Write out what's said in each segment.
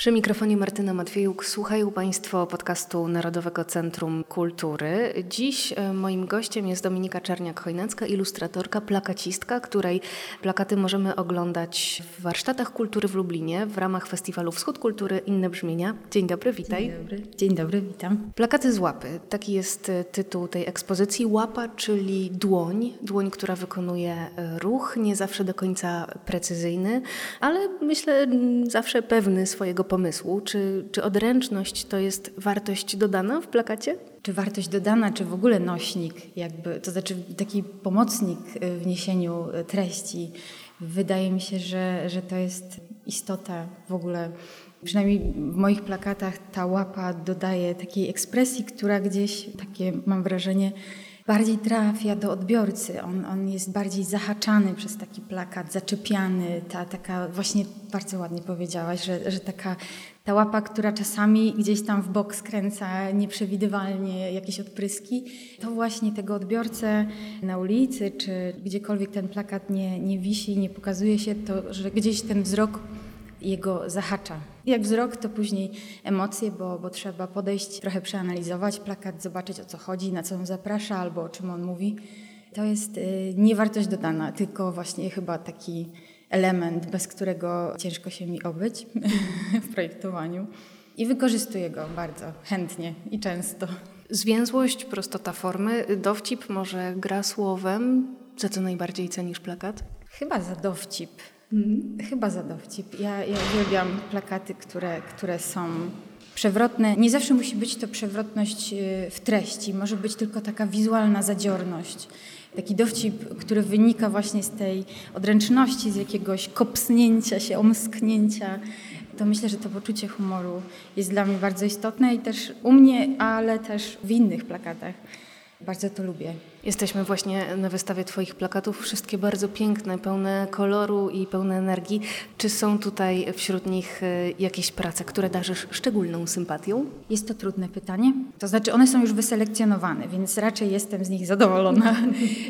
Przy mikrofonie Martyna Matwiejuk słuchają Państwo podcastu Narodowego Centrum Kultury. Dziś e, moim gościem jest Dominika Czerniak-Chojnacka, ilustratorka, plakacistka, której plakaty możemy oglądać w warsztatach kultury w Lublinie w ramach festiwalu Wschód Kultury Inne Brzmienia. Dzień dobry, witaj. Dzień dobry, Dzień dobry witam. Plakaty z łapy, taki jest e, tytuł tej ekspozycji. Łapa, czyli dłoń, dłoń, która wykonuje e, ruch, nie zawsze do końca precyzyjny, ale myślę zawsze pewny swojego pomysłu? Czy, czy odręczność to jest wartość dodana w plakacie? Czy wartość dodana, czy w ogóle nośnik, jakby, to znaczy taki pomocnik w niesieniu treści? Wydaje mi się, że, że to jest istota w ogóle. Przynajmniej w moich plakatach ta łapa dodaje takiej ekspresji, która gdzieś, takie mam wrażenie, bardziej trafia do odbiorcy. On, on jest bardziej zahaczany przez taki plakat, zaczepiany. Ta taka, właśnie bardzo ładnie powiedziałaś, że, że taka ta łapa, która czasami gdzieś tam w bok skręca nieprzewidywalnie jakieś odpryski, to właśnie tego odbiorcę na ulicy czy gdziekolwiek ten plakat nie, nie wisi, nie pokazuje się, to że gdzieś ten wzrok jego zahacza. Jak wzrok, to później emocje, bo, bo trzeba podejść, trochę przeanalizować plakat, zobaczyć o co chodzi, na co on zaprasza albo o czym on mówi. To jest y, nie wartość dodana, tylko właśnie chyba taki element, bez którego ciężko się mi obyć w projektowaniu. I wykorzystuję go bardzo chętnie i często. Zwięzłość, prostota formy, dowcip może gra słowem. Za co najbardziej cenisz plakat? Chyba za dowcip. Mhm. Chyba za dowcip. Ja, ja uwielbiam plakaty, które, które są przewrotne. Nie zawsze musi być to przewrotność y, w treści, może być tylko taka wizualna zadziorność. Taki dowcip, który wynika właśnie z tej odręczności, z jakiegoś kopsnięcia się, omsknięcia. To myślę, że to poczucie humoru jest dla mnie bardzo istotne i też u mnie, ale też w innych plakatach. Bardzo to lubię. Jesteśmy właśnie na wystawie Twoich plakatów, wszystkie bardzo piękne, pełne koloru i pełne energii. Czy są tutaj wśród nich e, jakieś prace, które darzysz szczególną sympatią? Jest to trudne pytanie. To znaczy, one są już wyselekcjonowane, więc raczej jestem z nich zadowolona.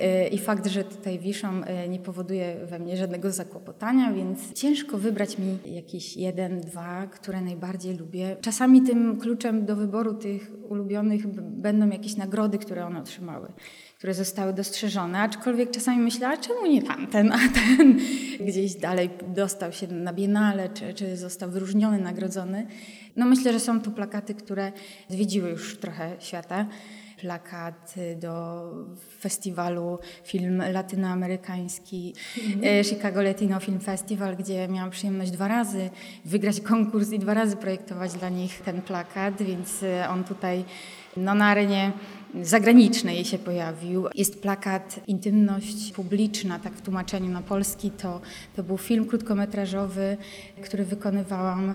E, I fakt, że tutaj wiszą, e, nie powoduje we mnie żadnego zakłopotania, więc ciężko wybrać mi jakiś jeden, dwa, które najbardziej lubię. Czasami tym kluczem do wyboru tych ulubionych będą jakieś nagrody, które one otrzymały które zostały dostrzeżone, aczkolwiek czasami myślę, a czemu nie tamten, a ten gdzieś dalej dostał się na Biennale, czy, czy został wyróżniony, nagrodzony. No myślę, że są tu plakaty, które zwiedziły już trochę świata plakat do festiwalu film latynoamerykański mm. Chicago Latino Film Festival, gdzie miałam przyjemność dwa razy wygrać konkurs i dwa razy projektować dla nich ten plakat, więc e, on tutaj no, na arenie zagranicznej się pojawił. Jest plakat Intymność publiczna, tak w tłumaczeniu na polski. To, to był film krótkometrażowy, który wykonywałam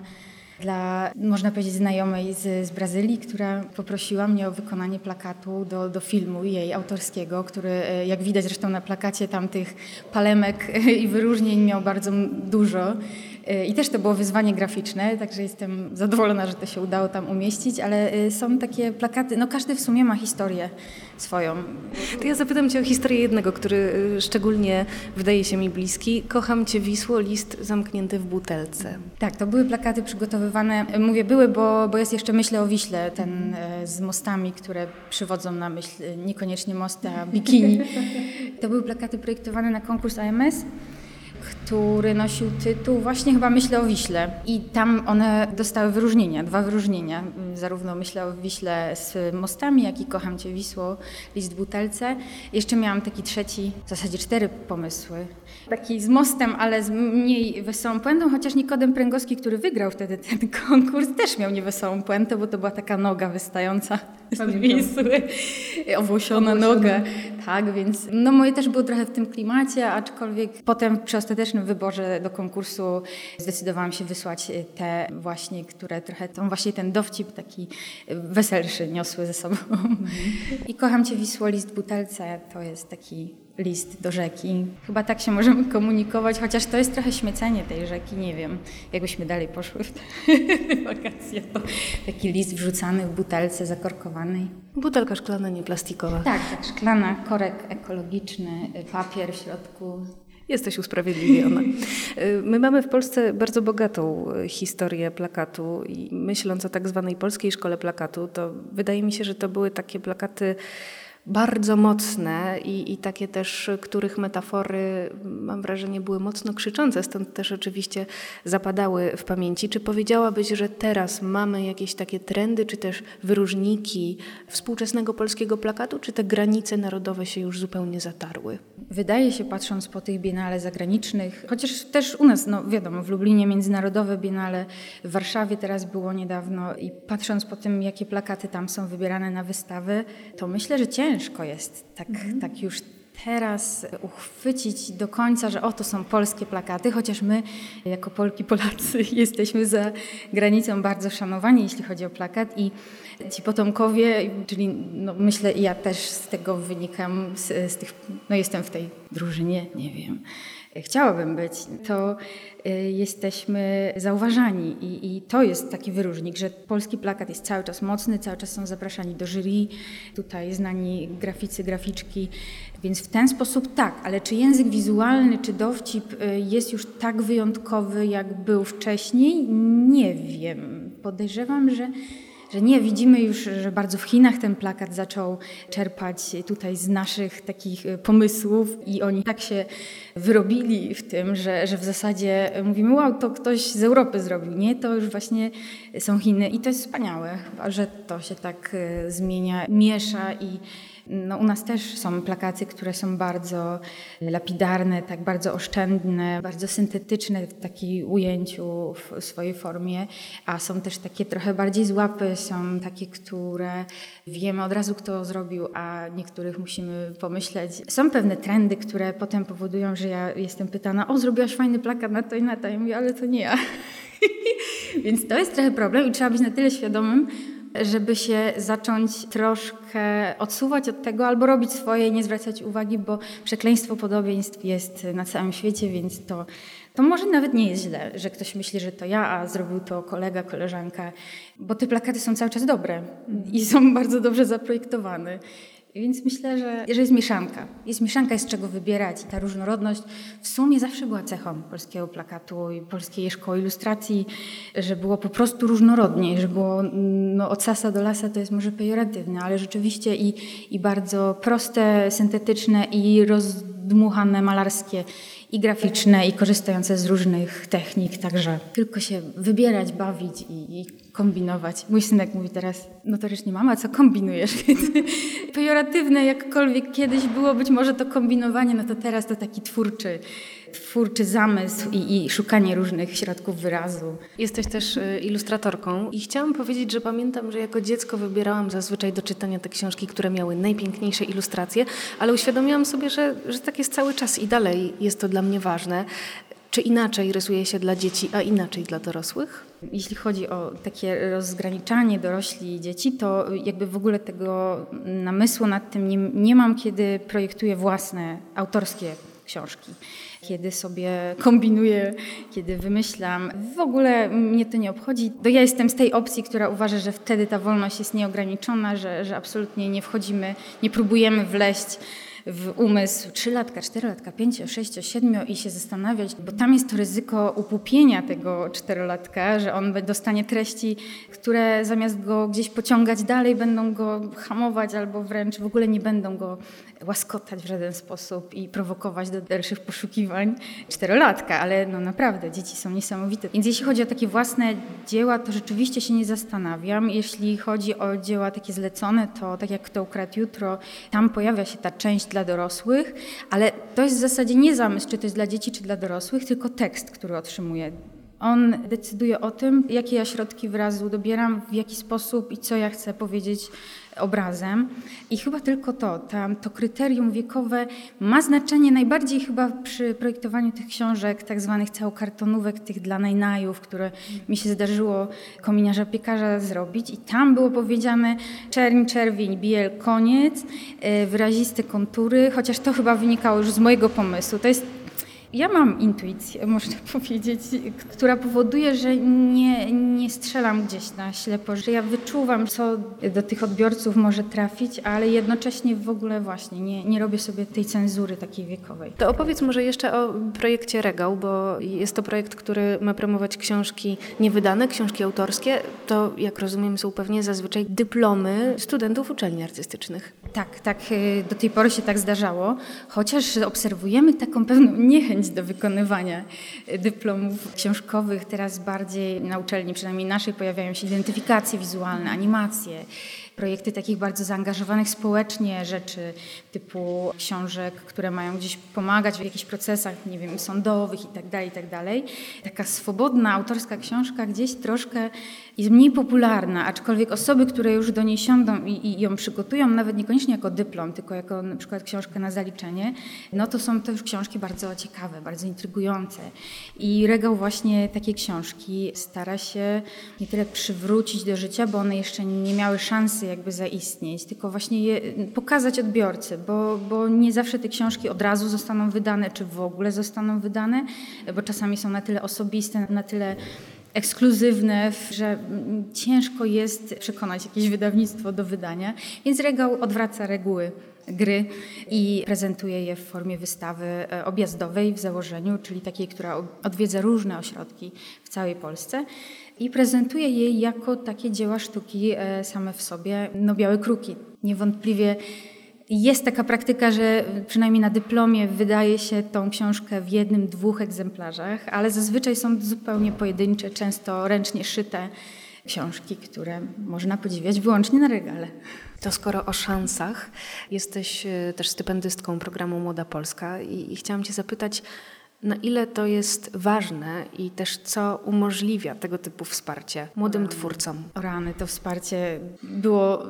dla, można powiedzieć, znajomej z, z Brazylii, która poprosiła mnie o wykonanie plakatu do, do filmu jej autorskiego, który, e, jak widać zresztą na plakacie, tam tych palemek i wyróżnień miał bardzo dużo. E, I też to było wyzwanie graficzne, także jestem zadowolona, że to się udało tam umieścić, ale e, są takie plakaty, no każdy w sumie ma historię swoją. To ja zapytam Cię o historię jednego, który szczególnie wydaje się mi bliski. Kocham Cię Wisło, list zamknięty w butelce. Tak, to były plakaty przygotowywane, mówię były, bo, bo jest jeszcze myślę o Wiśle, ten z mostami, które przywodzą na myśl niekoniecznie mosty, a bikini. To były plakaty projektowane na konkurs AMS który nosił tytuł właśnie chyba Myślę o Wiśle. I tam one dostały wyróżnienia, dwa wyróżnienia. Zarówno Myślę o Wiśle z mostami, jak i Kocham Cię Wisło, list butelce. Jeszcze miałam taki trzeci, w zasadzie cztery pomysły. Taki z mostem, ale z mniej wesołą puentą, chociaż Nikodem Pręgowski, który wygrał wtedy ten konkurs, też miał niewesołą puentę, bo to była taka noga wystająca z Wisły. Owłosiona noga. Tak, więc no moje też było trochę w tym klimacie, aczkolwiek potem przy ostatecznym wyborze do konkursu zdecydowałam się wysłać y, te właśnie, które trochę tą właśnie ten dowcip taki weselszy niosły ze sobą. Mhm. I Kocham Cię Wisło, list butelce to jest taki list do rzeki. Chyba tak się możemy komunikować, chociaż to jest trochę śmiecenie tej rzeki, nie wiem, jakbyśmy dalej poszły w te wakacje, to taki list wrzucany w butelce zakorkowanej. Butelka szklana, nie plastikowa. Tak, tak, szklana, korek ekologiczny, papier w środku, Jesteś usprawiedliwiona. My mamy w Polsce bardzo bogatą historię plakatu i myśląc o tak zwanej polskiej szkole plakatu, to wydaje mi się, że to były takie plakaty bardzo mocne i, i takie też, których metafory, mam wrażenie, były mocno krzyczące, stąd też oczywiście zapadały w pamięci. Czy powiedziałabyś, że teraz mamy jakieś takie trendy, czy też wyróżniki współczesnego polskiego plakatu, czy te granice narodowe się już zupełnie zatarły? Wydaje się, patrząc po tych biennale zagranicznych, chociaż też u nas, no wiadomo, w Lublinie międzynarodowe biennale, w Warszawie teraz było niedawno i patrząc po tym, jakie plakaty tam są wybierane na wystawy, to myślę, że ciężko ciężko jest tak, mhm. tak już teraz uchwycić do końca, że oto są polskie plakaty, chociaż my jako Polki, Polacy jesteśmy za granicą bardzo szanowani, jeśli chodzi o plakat i ci potomkowie, czyli no myślę ja też z tego wynikam, z, z tych, no jestem w tej drużynie, nie wiem, chciałabym być, to y, jesteśmy zauważani I, i, to jest taki wyróżnik, że polski plakat jest cały czas mocny, cały czas są zapraszani do jury, tutaj znani graficy, graficzki, więc w ten sposób tak, ale czy język wizualny, czy dowcip y, jest już tak wyjątkowy, jak był wcześniej? Nie wiem. Podejrzewam, że że nie, widzimy już, że bardzo w Chinach ten plakat zaczął czerpać tutaj z naszych takich e, pomysłów i oni tak się wyrobili w tym, że, że w zasadzie mówimy, wow, to ktoś z Europy zrobił. Nie, to już właśnie są Chiny i to jest wspaniałe, że to się tak e, zmienia, miesza i no, u nas też są plakaty, które są bardzo lapidarne, tak bardzo oszczędne, bardzo syntetyczne w takiej ujęciu w swojej formie, a są też takie trochę bardziej z łapy, są takie, które wiemy od razu, kto zrobił, a niektórych musimy pomyśleć. Są pewne trendy, które potem powodują, że ja jestem pytana, o zrobiłaś fajny plakat na to i na to. Ja mówię, ale to nie ja. Więc to jest trochę problem i trzeba być na tyle świadomym, żeby się zacząć troszkę odsuwać od tego albo robić swoje i nie zwracać uwagi, bo przekleństwo podobieństw jest na całym świecie, więc to, to może nawet nie jest źle, że ktoś myśli, że to ja, a zrobił to kolega, koleżanka, bo te plakaty są cały czas dobre i są bardzo dobrze zaprojektowane. Więc myślę, że, jest mieszanka. Jest mieszanka, jest czego wybierać i ta różnorodność w sumie zawsze była cechą polskiego plakatu i polskiej szkoły ilustracji, że było po prostu różnorodnie, że było no, od sasa do lasa to jest może pejoratywne, ale rzeczywiście i, i bardzo proste, syntetyczne i rozdmuchane, malarskie i graficzne, i korzystające z różnych technik, także tylko się wybierać, bawić i, i kombinować. Mój synek mówi teraz, notorycznie mama, co kombinujesz? Pejoratywne jakkolwiek kiedyś było być może to kombinowanie, no to teraz to taki twórczy, twórczy zamysł i, i szukanie różnych środków wyrazu. Jesteś też y, ilustratorką i chciałam powiedzieć, że pamiętam, że jako dziecko wybierałam zazwyczaj do czytania te książki, które miały najpiękniejsze ilustracje, ale uświadomiłam sobie, że, że tak jest cały czas i dalej jest to dla mnie ważne. Czy inaczej rysuje się dla dzieci, a inaczej dla dorosłych? Jeśli chodzi o takie rozgraniczanie dorośli i dzieci, to jakby w ogóle tego namysłu nad tym nie, nie mam, kiedy projektuję własne autorskie książki kiedy sobie kombinuję, kiedy wymyślam. W ogóle mnie to nie obchodzi. To ja jestem z tej opcji, która uważa, że wtedy ta wolność jest nieograniczona, że, że absolutnie nie wchodzimy, nie próbujemy wleść w umysł trzylatka, czterolatka, pięcio, sześcio, siedmiu i się zastanawiać, bo tam jest to ryzyko upupienia tego czterolatka, że on dostanie treści, które zamiast go gdzieś pociągać dalej, będą go hamować albo wręcz w ogóle nie będą go łaskotać w żaden sposób i prowokować do dalszych poszukiwań czterolatka, ale no naprawdę, dzieci są niesamowite. Więc jeśli chodzi o takie własne dzieła, to rzeczywiście się nie zastanawiam. Jeśli chodzi o dzieła takie zlecone, to tak jak Kto ukradł jutro, tam pojawia się ta część dla dorosłych, ale to jest w zasadzie nie zamysł, czy to jest dla dzieci, czy dla dorosłych, tylko tekst, który otrzymuję. On decyduje o tym, jakie ja środki wyrazu dobieram, w jaki sposób i co ja chcę powiedzieć obrazem. I chyba tylko to, tam, to kryterium wiekowe ma znaczenie najbardziej chyba przy projektowaniu tych książek, tak zwanych całokartonówek, tych dla najnajów, które mi się zdarzyło kominiarza piekarza zrobić. I tam było powiedziane czerń, czerwień, biel, koniec, e, wyraziste kontury, chociaż to chyba wynikało już z mojego pomysłu. To jest Ja mam intuicję, można powiedzieć, która powoduje, że nie, nie strzelam gdzieś na ślepo, że ja wyczuwam, co do tych odbiorców może trafić, ale jednocześnie w ogóle właśnie nie, nie robię sobie tej cenzury takiej wiekowej. To opowiedz może jeszcze o projekcie Regał, bo jest to projekt, który ma promować książki niewydane, książki autorskie. To, jak rozumiem, są pewnie zazwyczaj dyplomy studentów uczelni artystycznych. Tak, tak, y, do tej pory się tak zdarzało, chociaż obserwujemy taką pewną niechęć do wykonywania y, dyplomów książkowych. Teraz bardziej na uczelni, przynajmniej naszej, pojawiają się identyfikacje wizualne, animacje, projekty takich bardzo zaangażowanych społecznie rzeczy, typu książek, które mają gdzieś pomagać w jakichś procesach, nie wiem, sądowych i tak dalej, i tak. Taka swobodna, autorska książka gdzieś troszkę jest mniej popularna, aczkolwiek osoby, które już do niej siądą i, i ją przygotują, nawet niekoniecznie jako dyplom, tylko jako na przykład książkę na zaliczenie, no to są to już książki bardzo ciekawe, bardzo intrygujące. I regał właśnie takiej książki stara się nie tyle przywrócić do życia, bo one jeszcze nie miały szansy jakby zaistnieć, tylko właśnie je pokazać odbiorcy, bo, bo nie zawsze te książki od razu zostaną wydane, czy w ogóle zostaną wydane, bo czasami są na tyle osobiste, na tyle ekskluzywne, że ciężko jest przekonać jakieś wydawnictwo do wydania, więc regał odwraca reguły gry i prezentuje je w formie wystawy e, objazdowej w założeniu, czyli takiej, która odwiedza różne ośrodki w całej Polsce i prezentuje je jako takie dzieła sztuki e, same w sobie, no białe kruki. Niewątpliwie jest taka praktyka, że przynajmniej na dyplomie wydaje się tą książkę w jednym, dwóch egzemplarzach, ale zazwyczaj są zupełnie pojedyncze, często ręcznie szyte książki, które można podziwiać wyłącznie na regale. To skoro o szansach, jesteś e, też stypendystką programu Młoda Polska i, i chciałam Cię zapytać, na ile to jest ważne i też co umożliwia tego typu wsparcie młodym twórcom? Rany, to wsparcie było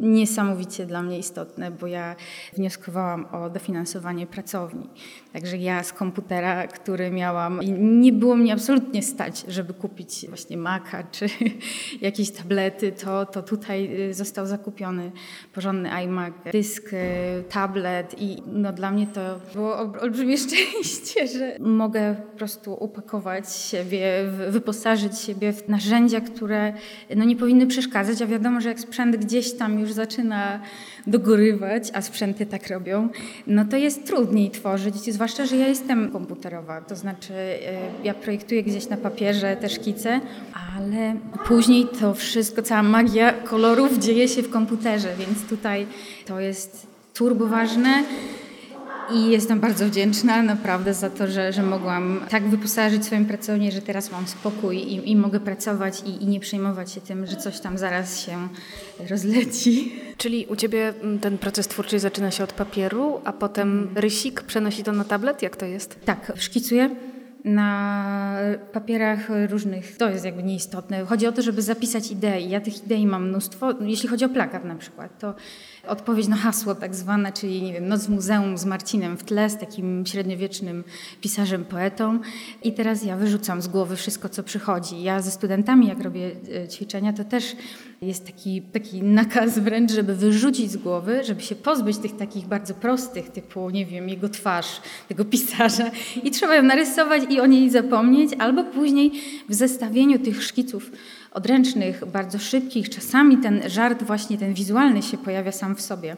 niesamowicie dla mnie istotne, bo ja wnioskowałam o dofinansowanie pracowni. Także ja z komputera, który miałam, nie było mnie absolutnie stać, żeby kupić właśnie Maca czy jakieś tablety, to, to tutaj y, został zakupiony porządny iMac, dysk, y, tablet i no dla mnie to było olbrzymie szczęście, że mogę po prostu upakować siebie, wyposażyć siebie w narzędzia, które no nie powinny przeszkadzać, a wiadomo, że jak sprzęt gdzieś tam już zaczyna dogorywać, a sprzęty tak robią, no to jest trudniej tworzyć, zwłaszcza, że ja jestem komputerowa, to znaczy e, ja projektuję gdzieś na papierze te szkice, ale później to wszystko, cała magia kolorów dzieje się w komputerze, więc tutaj to jest turbo ważne. I jestem bardzo wdzięczna naprawdę za to, że, że mogłam tak wyposażyć swoją pracownię, że teraz mam spokój i, i mogę pracować i, i, nie przejmować się tym, że coś tam zaraz się rozleci. Czyli u Ciebie mm, ten proces twórczy zaczyna się od papieru, a potem rysik przenosi to na tablet? Jak to jest? Tak, szkicuję na papierach różnych. To jest jakby nieistotne. Chodzi o to, żeby zapisać idei. Ja tych idei mam mnóstwo. Jeśli chodzi o plakat na przykład, to odpowiedź na hasło tak zwane, czyli nie wiem, Noc w Muzeum z Marcinem w tle, z takim średniowiecznym pisarzem, poetą. I teraz ja wyrzucam z głowy wszystko, co przychodzi. Ja ze studentami, jak robię e, ćwiczenia, to też jest taki, taki nakaz wręcz, żeby wyrzucić z głowy, żeby się pozbyć tych takich bardzo prostych, typu, nie wiem, jego twarz, tego pisarza i trzeba ją narysować i o niej zapomnieć, albo później w zestawieniu tych szkiców odręcznych, bardzo szybkich, czasami ten żart właśnie ten wizualny się pojawia sam w sobie.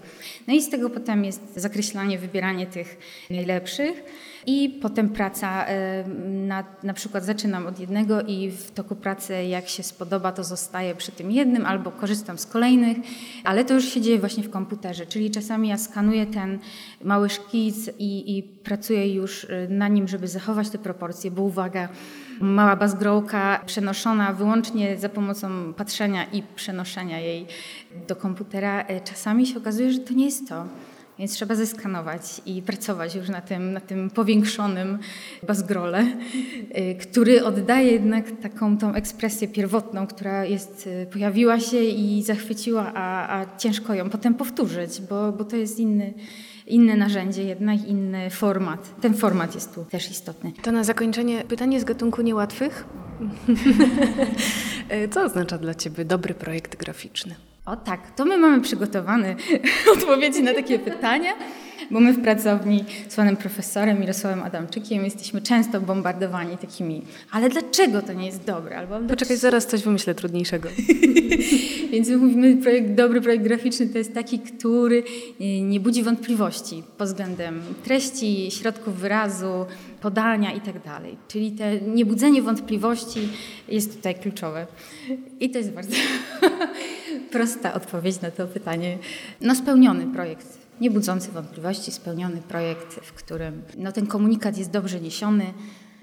No i z tego potem jest zakreślanie, wybieranie tych najlepszych. I potem praca, e, na, na przykład zaczynam od jednego i w toku pracy jak się spodoba, to zostaję przy tym jednym albo korzystam z kolejnych, ale to już się dzieje właśnie w komputerze, czyli czasami ja skanuję ten mały szkic i, i pracuję już e, na nim, żeby zachować te proporcje, bo uwaga, mała bazgrołka przenoszona wyłącznie za pomocą patrzenia i przenoszenia jej do komputera, e, czasami się okazuje, że to nie jest to. Więc trzeba zeskanować i pracować już na tym, na tym powiększonym bazgrole, y, który oddaje jednak taką tą ekspresję pierwotną, która jest, y, pojawiła się i zachwyciła, a, a ciężko ją potem powtórzyć, bo, bo to jest inny, inne narzędzie, jednak inny format. Ten format jest tu też istotny. To na zakończenie pytanie z gatunku niełatwych. Co oznacza dla Ciebie dobry projekt graficzny? O tak, to my mamy przygotowane odpowiedzi na takie pytania. bo my w pracowni z panem profesorem Mirosławem Adamczykiem jesteśmy często bombardowani takimi, ale dlaczego to nie jest dobre? Albo Poczekaj, zaraz coś wymyślę trudniejszego. Więc my mówimy, projekt, dobry projekt graficzny to jest taki, który y, nie budzi wątpliwości pod względem treści, środków wyrazu, podania i tak dalej. Czyli te niebudzenie wątpliwości jest tutaj kluczowe. I to jest bardzo prosta odpowiedź na to pytanie. No spełniony projekt, nie budzący wątpliwości, spełniony projekt, w którym no, ten komunikat jest dobrze niesiony.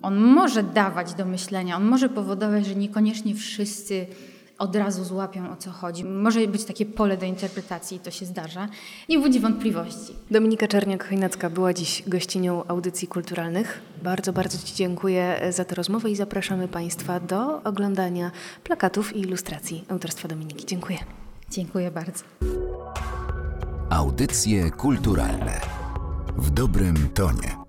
On może dawać do myślenia, on może powodować, że niekoniecznie wszyscy od razu złapią o co chodzi. Może być takie pole do interpretacji i to się zdarza. Nie budzi wątpliwości. Dominika Czerniak-Chojnacka była dziś gościnią audycji kulturalnych. Bardzo, bardzo Ci dziękuję za tę rozmowę i zapraszamy Państwa do oglądania plakatów i ilustracji autorstwa Dominiki. Dziękuję. Dziękuję bardzo. Audycje kulturalne w dobrym tonie.